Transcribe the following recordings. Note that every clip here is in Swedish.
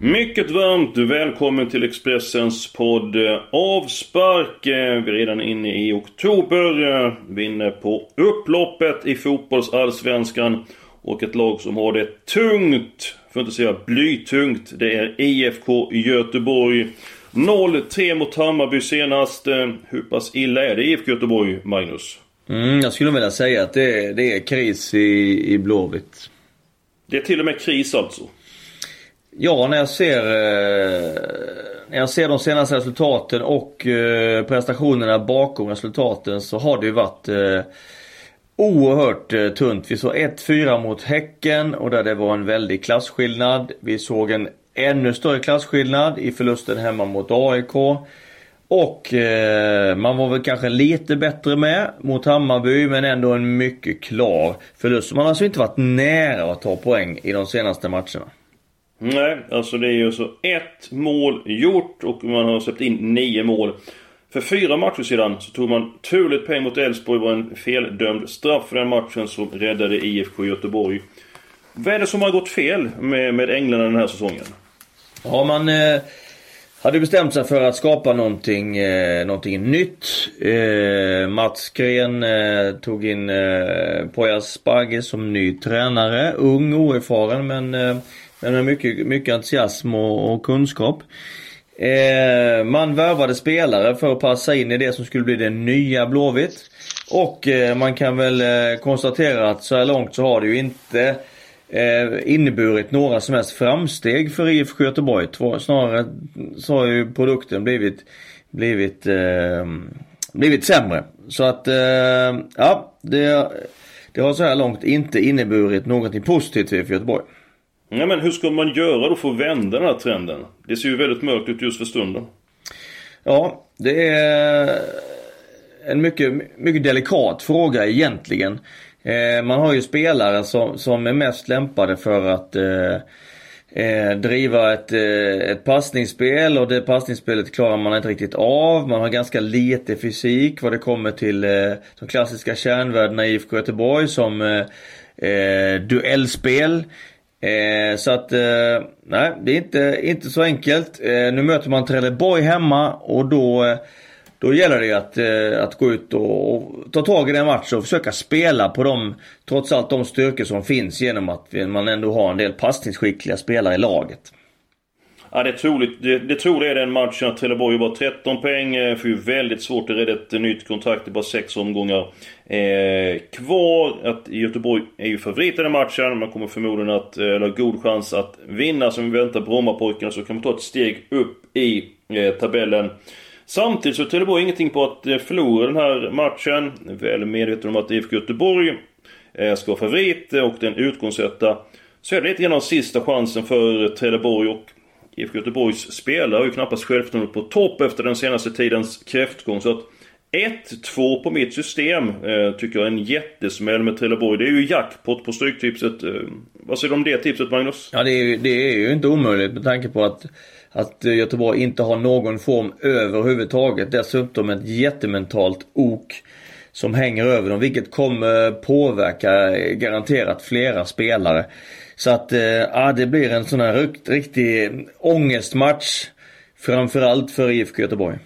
Mycket varmt välkommen till Expressens podd eh, Avspark. Eh, Vi är redan inne i oktober. eh, Vi är inne på upploppet i fotbollsallsvenskan. Och ett lag som har det tungt, för att inte säga blytungt, det är IFK Göteborg. 0-3 mot Hammarby senast. Hur pass illa är det IFK Göteborg, Magnus? Mm, jag skulle vilja säga att det är, det är kris i, i Blåvitt. Det är till och med kris alltså. Ja, när jag ser, eh, när jag ser de senaste resultaten och eh, prestationerna bakom resultaten så har det ju varit eh, oerhört eh, tunt. Vi såg 1-4 mot Häcken och där det var en väldig klasskillnad. Vi såg en ännu större klasskillnad i förlusten hemma mot AIK. Och eh, man var väl kanske lite bättre med mot Hammarby men ändå en mycket klar förlust. Man har alltså inte varit nära att ta poäng i de senaste matcherna. Nej, alltså det är ju så ett mål gjort och man har släppt in nio mål. För fyra matcher sedan så tog man turligt poäng mot Elfsborg. Det var en feldömd straff för den matchen som räddade IFK Göteborg. Vad är det som har gått fel med, med Änglarna den här säsongen? Ja, man eh, hade bestämt sig för att skapa någonting, eh, någonting nytt. Eh, Mats Gren eh, tog in eh, Poya Bagge som ny tränare. Ung, oerfaren men, eh, men med mycket, mycket entusiasm och, och kunskap. Eh, man värvade spelare för att passa in i det som skulle bli det nya Blåvitt. Och eh, man kan väl eh, konstatera att så här långt så har det ju inte eh, inneburit några som helst framsteg för IFK Göteborg. Två- Snarare så har ju produkten blivit, blivit, eh, blivit sämre. Så att, eh, ja, det, det har så här långt inte inneburit någonting positivt för IFK Göteborg. Nej men hur ska man göra då för att vända den här trenden? Det ser ju väldigt mörkt ut just för stunden. Ja, det är en mycket, mycket delikat fråga egentligen. Eh, man har ju spelare som, som är mest lämpade för att eh, eh, driva ett, eh, ett passningsspel och det passningsspelet klarar man inte riktigt av. Man har ganska lite fysik vad det kommer till eh, de klassiska kärnvärdena i IFK Göteborg som eh, eh, duellspel. Eh, så att, eh, nej det är inte, inte så enkelt. Eh, nu möter man Trelleborg hemma och då, eh, då gäller det att, eh, att gå ut och, och ta tag i den matchen och försöka spela på de, trots allt de styrkor som finns genom att man ändå har en del passningsskickliga spelare i laget. Ja, det är troligt. Det, det troliga är den matchen att Trelleborg bara 13 poäng. eh, Får ju väldigt svårt att rädda ett nytt kontrakt Det är bara 6 omgångar. Eh, kvar att Göteborg är ju favorit i den matchen. Man kommer förmodligen att, eh, eller god chans att vinna. Så vi väntar Brommapojkarna så kan man ta ett steg upp i eh, tabellen. Samtidigt så är Trelleborg ingenting på att eh, förlora den här matchen. Väl medveten om att IFK Göteborg eh, ska vara favorit eh, och den utgångsetta. Så är det lite grann av sista chansen för Trelleborg och IFK Göteborgs spelare har ju knappast självförtroende på topp efter den senaste tidens kräftgång. Så att 1-2 på mitt system eh, tycker jag är en jättesmäll med Trelleborg. Det är ju jackpot på Stryktipset. Eh, vad säger du om det tipset Magnus? Ja det är, ju- det är ju inte omöjligt med tanke på att, att eh, Göteborg inte har någon form överhuvudtaget. Dessutom ett jättementalt ok som hänger över dem vilket kommer påverka garanterat flera spelare. Så att eh, ja, det blir en sån här rikt- riktig ångestmatch. Framförallt för IFK Göteborg.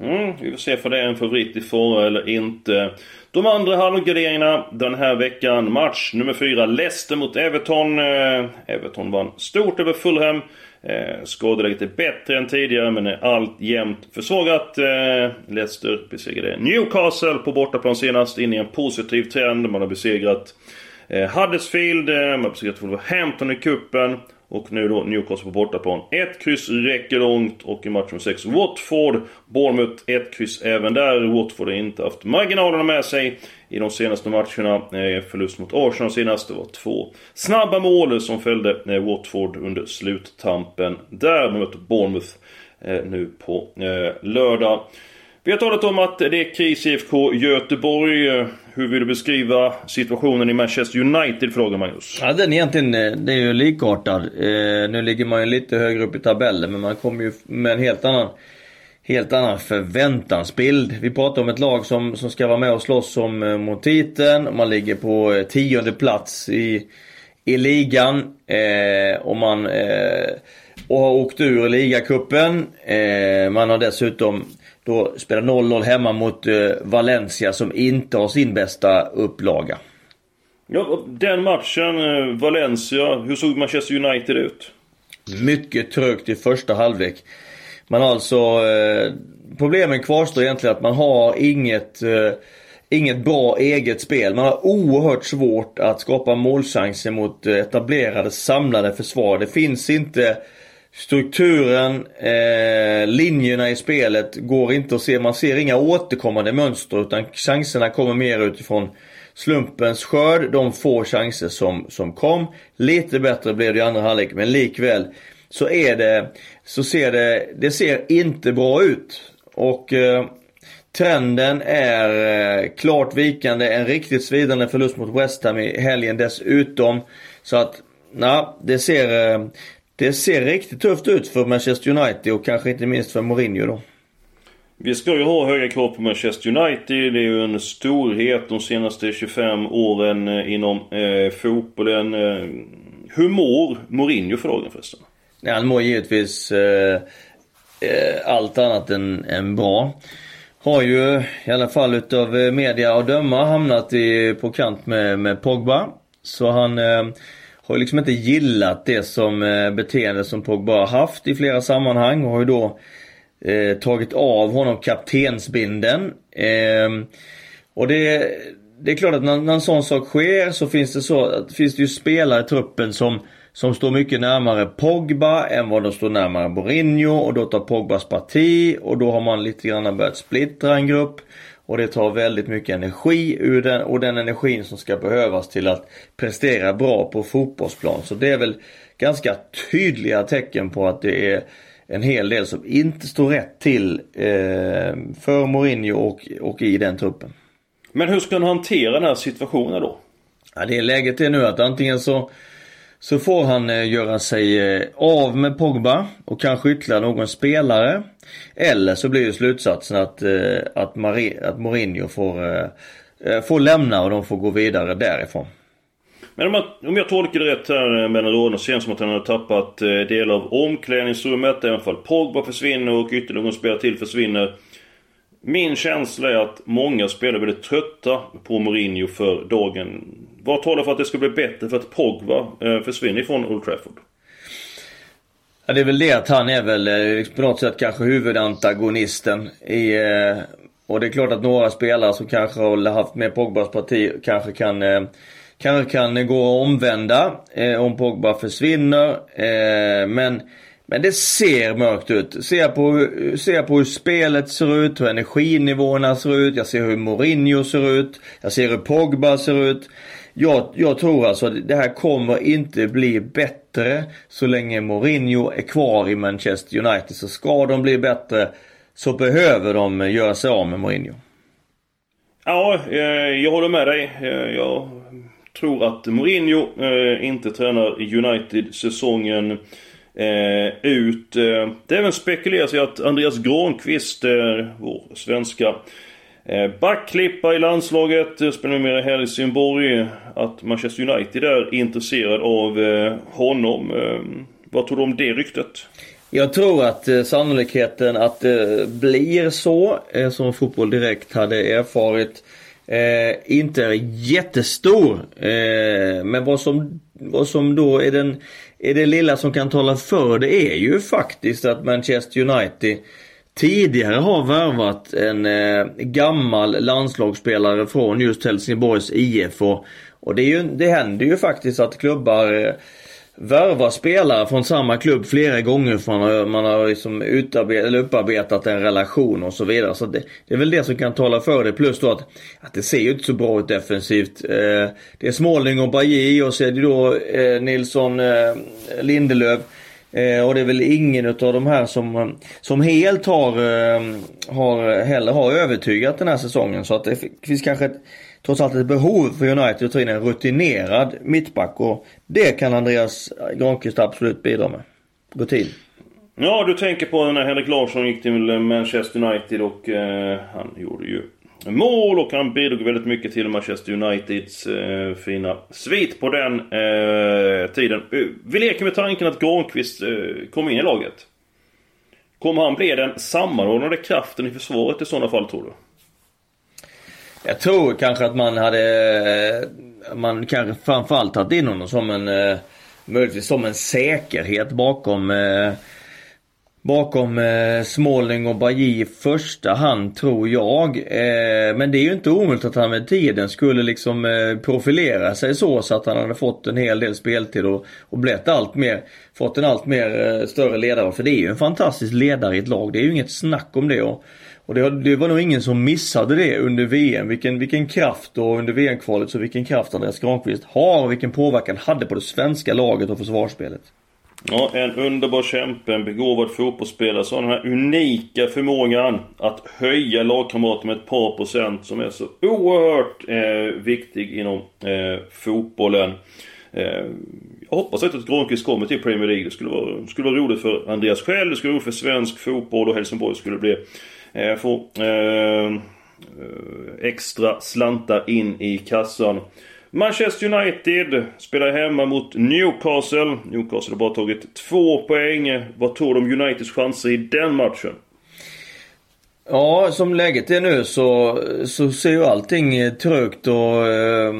Mm, vi får se för det är en favorit i fara eller inte. De andra halvgarderingarna den här veckan. Match nummer 4. Leicester mot Everton. Eh, Everton vann stort över Fulham. Eh, skadeläget är bättre än tidigare men är alltjämt försvagat. Eh, Leicester besegrade Newcastle på bortaplan senast. In i en positiv trend. Man har besegrat eh, Huddersfield. Eh, man har besegrat Wolverhampton i kuppen och nu då Newcastle på bortaplan. Ett kryss räcker långt och i match nummer 6 Watford. Bournemouth ett kryss även där. Watford har inte haft marginalerna med sig i de senaste matcherna. Eh, förlust mot Arsenal senast. Det var två snabba mål som fällde eh, Watford under sluttampen. Där möter Bournemouth eh, nu på lördag. Vi har talat om att det är kris i IFK Göteborg. Hur vill du beskriva situationen i Manchester United? Frågar Magnus. Ja, den egentligen, eh, det är ju likartad. Eh, nu ligger man ju lite högre upp i tabellen men man kommer ju med en helt annan helt annan förväntansbild. Vi pratar om ett lag som, som ska vara med och slåss om eh, mot titeln. Man ligger på eh, tionde plats i, i ligan. Eh, och man eh, och har åkt ur ligacupen. Eh, man har dessutom då spelar 0-0 hemma mot eh, Valencia som inte har sin bästa upplaga. Ja, den matchen, eh, Valencia, hur såg Manchester United ut? Mycket trögt i första halvlek. Man har alltså... Eh, problemen kvarstår egentligen att man har inget... Eh, inget bra eget spel. Man har oerhört svårt att skapa målchanser mot eh, etablerade samlade försvar. Det finns inte Strukturen, eh, linjerna i spelet går inte att se. Man ser inga återkommande mönster utan chanserna kommer mer utifrån slumpens skörd. De få chanser som, som kom. Lite bättre blev det i andra halvlek men likväl så är det, så ser det, det ser inte bra ut. Och eh, trenden är eh, klart vikande. En riktigt svidande förlust mot West Ham i helgen dessutom. Så att, ja, det ser, eh, det ser riktigt tufft ut för Manchester United och kanske inte minst för Mourinho då. Vi ska ju ha höga krav på Manchester United. Det är ju en storhet de senaste 25 åren eh, inom eh, fotbollen. Eh, hur mår Mourinho för dagen förresten? Ja, han mår givetvis eh, eh, allt annat än, än bra. Har ju i alla fall utav eh, media att döma hamnat i, på kant med, med Pogba. Så han har liksom inte gillat det som eh, beteende som Pogba har haft i flera sammanhang och har ju då eh, tagit av honom kaptensbinden. Eh, och det, det är klart att när, när en sån sak sker så finns det, så, finns det ju spelare i truppen som, som står mycket närmare Pogba än vad de står närmare Mourinho och då tar Pogbas parti och då har man lite grann börjat splittra en grupp. Och det tar väldigt mycket energi ur den och den energin som ska behövas till att prestera bra på fotbollsplan. Så det är väl ganska tydliga tecken på att det är en hel del som inte står rätt till eh, för Mourinho och, och i den truppen. Men hur ska han hantera den här situationen då? Ja, det läget är nu att antingen så så får han eh, göra sig eh, av med Pogba och kanske ytterligare någon spelare. Eller så blir ju slutsatsen att, eh, att, Marie, att Mourinho får, får lämna och de får gå vidare därifrån. Men om jag, om jag tolkar det rätt här med raderna så känns det som att han har tappat delar av omklädningsrummet. Även fall Pogba försvinner och ytterligare någon spelare till försvinner. Min känsla är att många spelare är väldigt trötta på Mourinho för dagen. Vad talar för att det ska bli bättre för att Pogba eh, försvinner från Old Trafford? Ja, det är väl det att han är väl eh, liksom på något sätt kanske huvudantagonisten i... Eh, och det är klart att några spelare som kanske har haft med Pogbas parti kanske kan... Kanske kan gå och omvända om Pogba försvinner. Men men det ser mörkt ut. Ser på, ser på hur spelet ser ut, hur energinivåerna ser ut. Jag ser hur Mourinho ser ut. Jag ser hur Pogba ser ut. Jag, jag tror alltså att det här kommer inte bli bättre så länge Mourinho är kvar i Manchester United. Så ska de bli bättre så behöver de göra sig av med Mourinho. Ja, eh, jag håller med dig. Eh, jag tror att Mourinho eh, inte tränar United säsongen ut. Det även spekuleras i att Andreas Granqvist, vår svenska Eh, backklippa i landslaget, spelar numera i Helsingborg. Att Manchester United är intresserad av eh, honom. Eh, vad tror du om det ryktet? Jag tror att eh, sannolikheten att det blir så, eh, som Fotboll Direkt hade erfarit, eh, inte är jättestor. Men vad som, vad som då är den är det lilla som kan tala för det är ju faktiskt att Manchester United tidigare har värvat en eh, gammal landslagsspelare från just Helsingborgs IF. Och, och det, är ju, det händer ju faktiskt att klubbar eh, värvar spelare från samma klubb flera gånger för man har, man har liksom utarbetat, eller upparbetat en relation och så vidare. Så det, det, är väl det som kan tala för det. Plus då att, att det ser ju inte så bra ut defensivt. Eh, det är Småling och Bajie och så är det då eh, Nilsson eh, Lindelöf. Eh, och det är väl ingen av de här som, som helt har, eh, har, heller har övertygat den här säsongen. Så att det finns kanske ett, trots allt ett behov för United att ta in en rutinerad mittback. Och det kan Andreas Granqvist absolut bidra med. Rutin. Ja, du tänker på när Henrik Larsson gick till Manchester United och eh, han gjorde ju mål och han bidrog väldigt mycket till Manchester Uniteds eh, fina svit på den eh, tiden. Eh, Vi leker med tanken att Granqvist eh, kom in i laget. Kommer han bli den sammanhållande kraften i försvaret i sådana fall tror du? Jag tror kanske att man hade, man kanske framförallt tagit in honom som en, eh, möjligtvis som en säkerhet bakom eh, bakom eh, Småling och Bajy i första hand tror jag. Eh, men det är ju inte omöjligt att han med tiden skulle liksom eh, profilera sig så, så att han hade fått en hel del speltid och, och blivit allt mer, fått en allt mer eh, större ledare. För det är ju en fantastisk ledare i ett lag. Det är ju inget snack om det. Och, och det, det var nog ingen som missade det under VM. Vilken, vilken kraft och under VM-kvalet så vilken kraft Andreas Granqvist har och vilken påverkan hade på det svenska laget och försvarsspelet. Ja, en underbar kämpe, en begåvad fotbollsspelare som har den här unika förmågan att höja lagkamrater med ett par procent som är så oerhört eh, viktig inom eh, fotbollen. Eh, jag hoppas att Granqvist kommer till Premier League. Det skulle vara, skulle vara roligt för Andreas själv, det skulle vara roligt för svensk fotboll och Helsingborg skulle bli eh, få eh, eh extra slantar in i kassan. Manchester United spelar hemma mot Newcastle. Newcastle har bara tagit två poäng. Vad tror du om Uniteds chanser i den matchen? Ja, som läget är nu så, så ser ju allting eh, trögt och eh,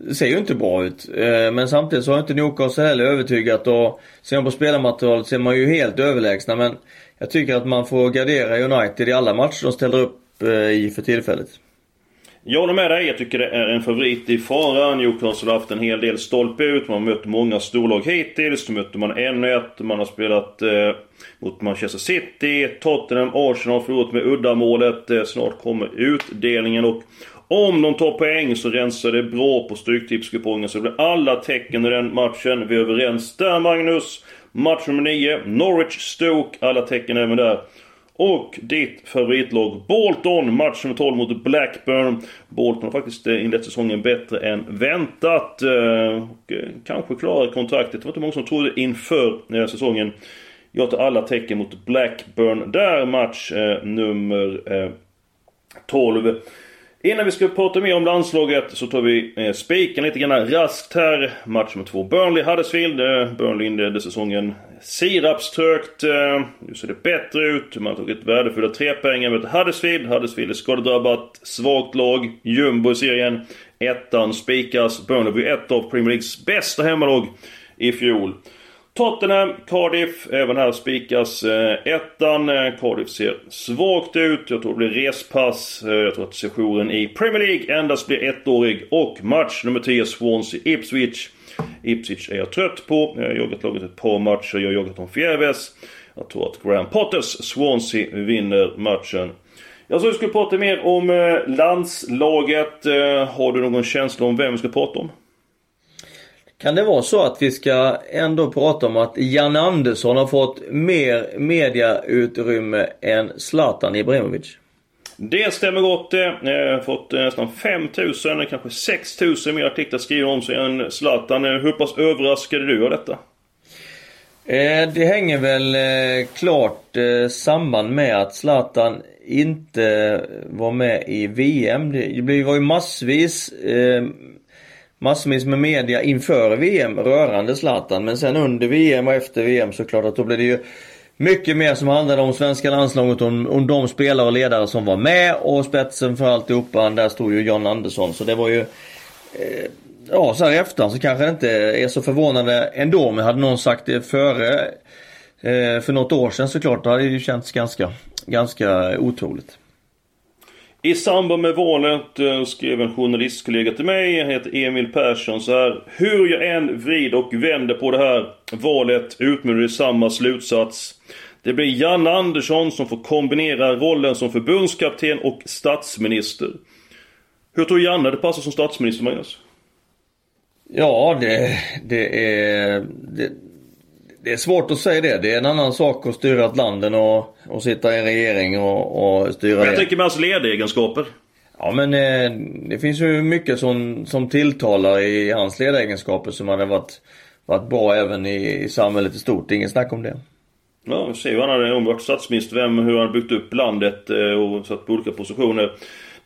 det ser ju inte bra ut. Eh, men samtidigt så har inte Newcastle heller övertygat och ser man på spelarmaterialet ser man ju helt överlägsna. Men jag tycker att man får gardera United i alla matcher de ställer upp eh, i för tillfället. Jag håller med dig. Jag tycker det är en favorit i fara. Newcastle har haft en hel del stolpe ut. Man har mött många storlag hittills. Nu mötte man 1-1. Man har spelat eh, mot Manchester City, Tottenham, Arsenal. Förlorat med uddamålet. Eh, snart kommer utdelningen. Och om de tar poäng så rensar det bra på Stryktipskupongen. Så det blir alla tecken i den matchen. Vi är överens där Magnus. Match nummer 9. Norwich-Stoke. Alla tecken även där. Och ditt favoritlag Bolton, match nummer 12 mot Blackburn. Bolton har faktiskt eh, inlett säsongen bättre än väntat. Eh, och eh, kanske klarar kontraktet. Det var inte många som trodde inför säsongen. Jag tar alla tecken mot Blackburn. Där match nummer 12. Innan vi ska prata mer om landslaget så tar vi eh, spiken lite grann raskt här. Match nummer två. Burnley-Huddersfield. Burnley inledde säsongen sirapströgt. Eh, nu ser det bättre ut. Man har tagit värdefulla tre poäng mot Huddersfield. Huddersfield är skadedrabbat. Svagt lag. Jumbo i serien. Ettan spikas. Burnley blir ett av Premier Leagues bästa hemmalag i fjol. Tottenham, Cardiff. Även här spikas eh, ettan. Eh, Cardiff ser svagt ut. Jag tror det blir respass. Jag tror att sessionen i Premier League endast blir ettårig. Och match nummer 10, Swansea Ipswich. Ipswich är jag trött på. Jag har jagat laget ett par matcher. Jag har jagat dem förgäves. Jag tror att Graham Potters Swansea vinner matchen. Jag sa vi skulle prata mer om eh, landslaget. Eh, har du någon känsla om vem vi ska prata om? Kan det vara så att vi ska ändå prata om att Jan Andersson har fått mer mediautrymme än Zlatan Ibrahimovic? Det stämmer gott det. Jag har fått eh, nästan 5000, kanske 6000 mer artiklar skrivna om sig än Zlatan. Eh, hur pass överraskade du av detta? Eh, det hänger väl klart samman med att Zlatan inte var med i VM. Det var ju massvis massvis med media inför VM rörande Zlatan. Men sen under VM och efter VM såklart att då blev det ju mycket mer som handlade om svenska landslaget, om, om de spelare och ledare som var med och spetsen för alltihopa, där stod ju John Andersson. Så det var ju eh, Ja, så här i efterhand så kanske det inte är så förvånande ändå. Men hade någon sagt det före eh, för något år sedan såklart, då hade det ju känts ganska, ganska otroligt. I samband med valet eh, skrev en journalistkollega till mig, han heter Emil Persson så här. Hur jag än vrider och vänder på det här valet utmynnar i samma slutsats. Det blir Janne Andersson som får kombinera rollen som förbundskapten och statsminister. Hur tror Janne det passar som statsminister, Magnus? Ja, det, det är... Det, det är svårt att säga det. Det är en annan sak att styra ett land än att, sitta i en regering och, och styra Men jag det. tänker med hans ledegenskaper. Ja men eh, det finns ju mycket som, som tilltalar i hans ledaregenskaper som hade varit, varit bra även i, i samhället i stort. Ingen snack om det. Ja, vi ser ju han hade varit statsminister, vem, hur han byggt upp landet eh, och satt på olika positioner.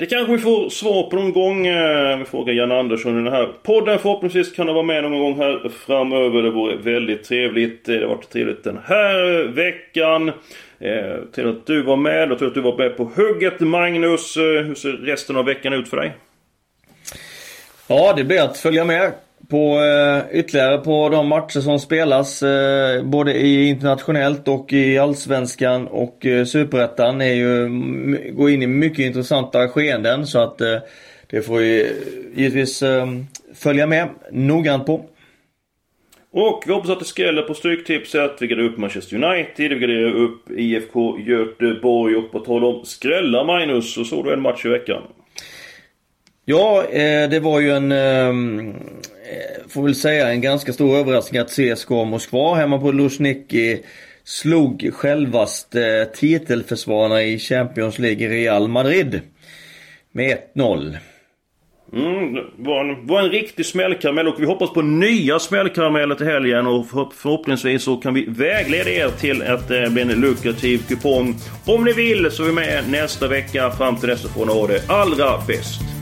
Det kanske vi får svar på någon gång. Eh, vi frågar Jan Andersson i den här podden. Förhoppningsvis kan du vara med någon gång här framöver. Det vore väldigt trevligt. Det har varit trevligt den här veckan. Eh, Till att du var med. Jag tror att du var med på hugget Magnus. Eh, hur ser resten av veckan ut för dig? Ja, det blir att följa med på eh, ytterligare på de matcher som spelas eh, både i internationellt och i allsvenskan och eh, superettan är ju går in i mycket intressanta skeenden så att eh, det får vi givetvis eh, följa med noggrant på. Och vi hoppas att det skräller på Stryktipset. Vi graderar upp Manchester United, vi graderar upp IFK Göteborg och på tal om skrällar Magnus, så såg du en match i veckan. Ja, eh, det var ju en, ehm, eh, får väl säga, en ganska stor överraskning att CSKA Moskva hemma på Luzhniki slog självaste titelförsvararna i Champions League Real Madrid med 1-0. Mm, det var en, var en riktig smällkaramell och vi hoppas på nya smällkarameller till helgen och förhoppningsvis så kan vi vägleda er till att eh, det blir en lukrativ kupong. Om ni vill så är vi med nästa vecka. Fram till dess så får ni ha det allra bäst.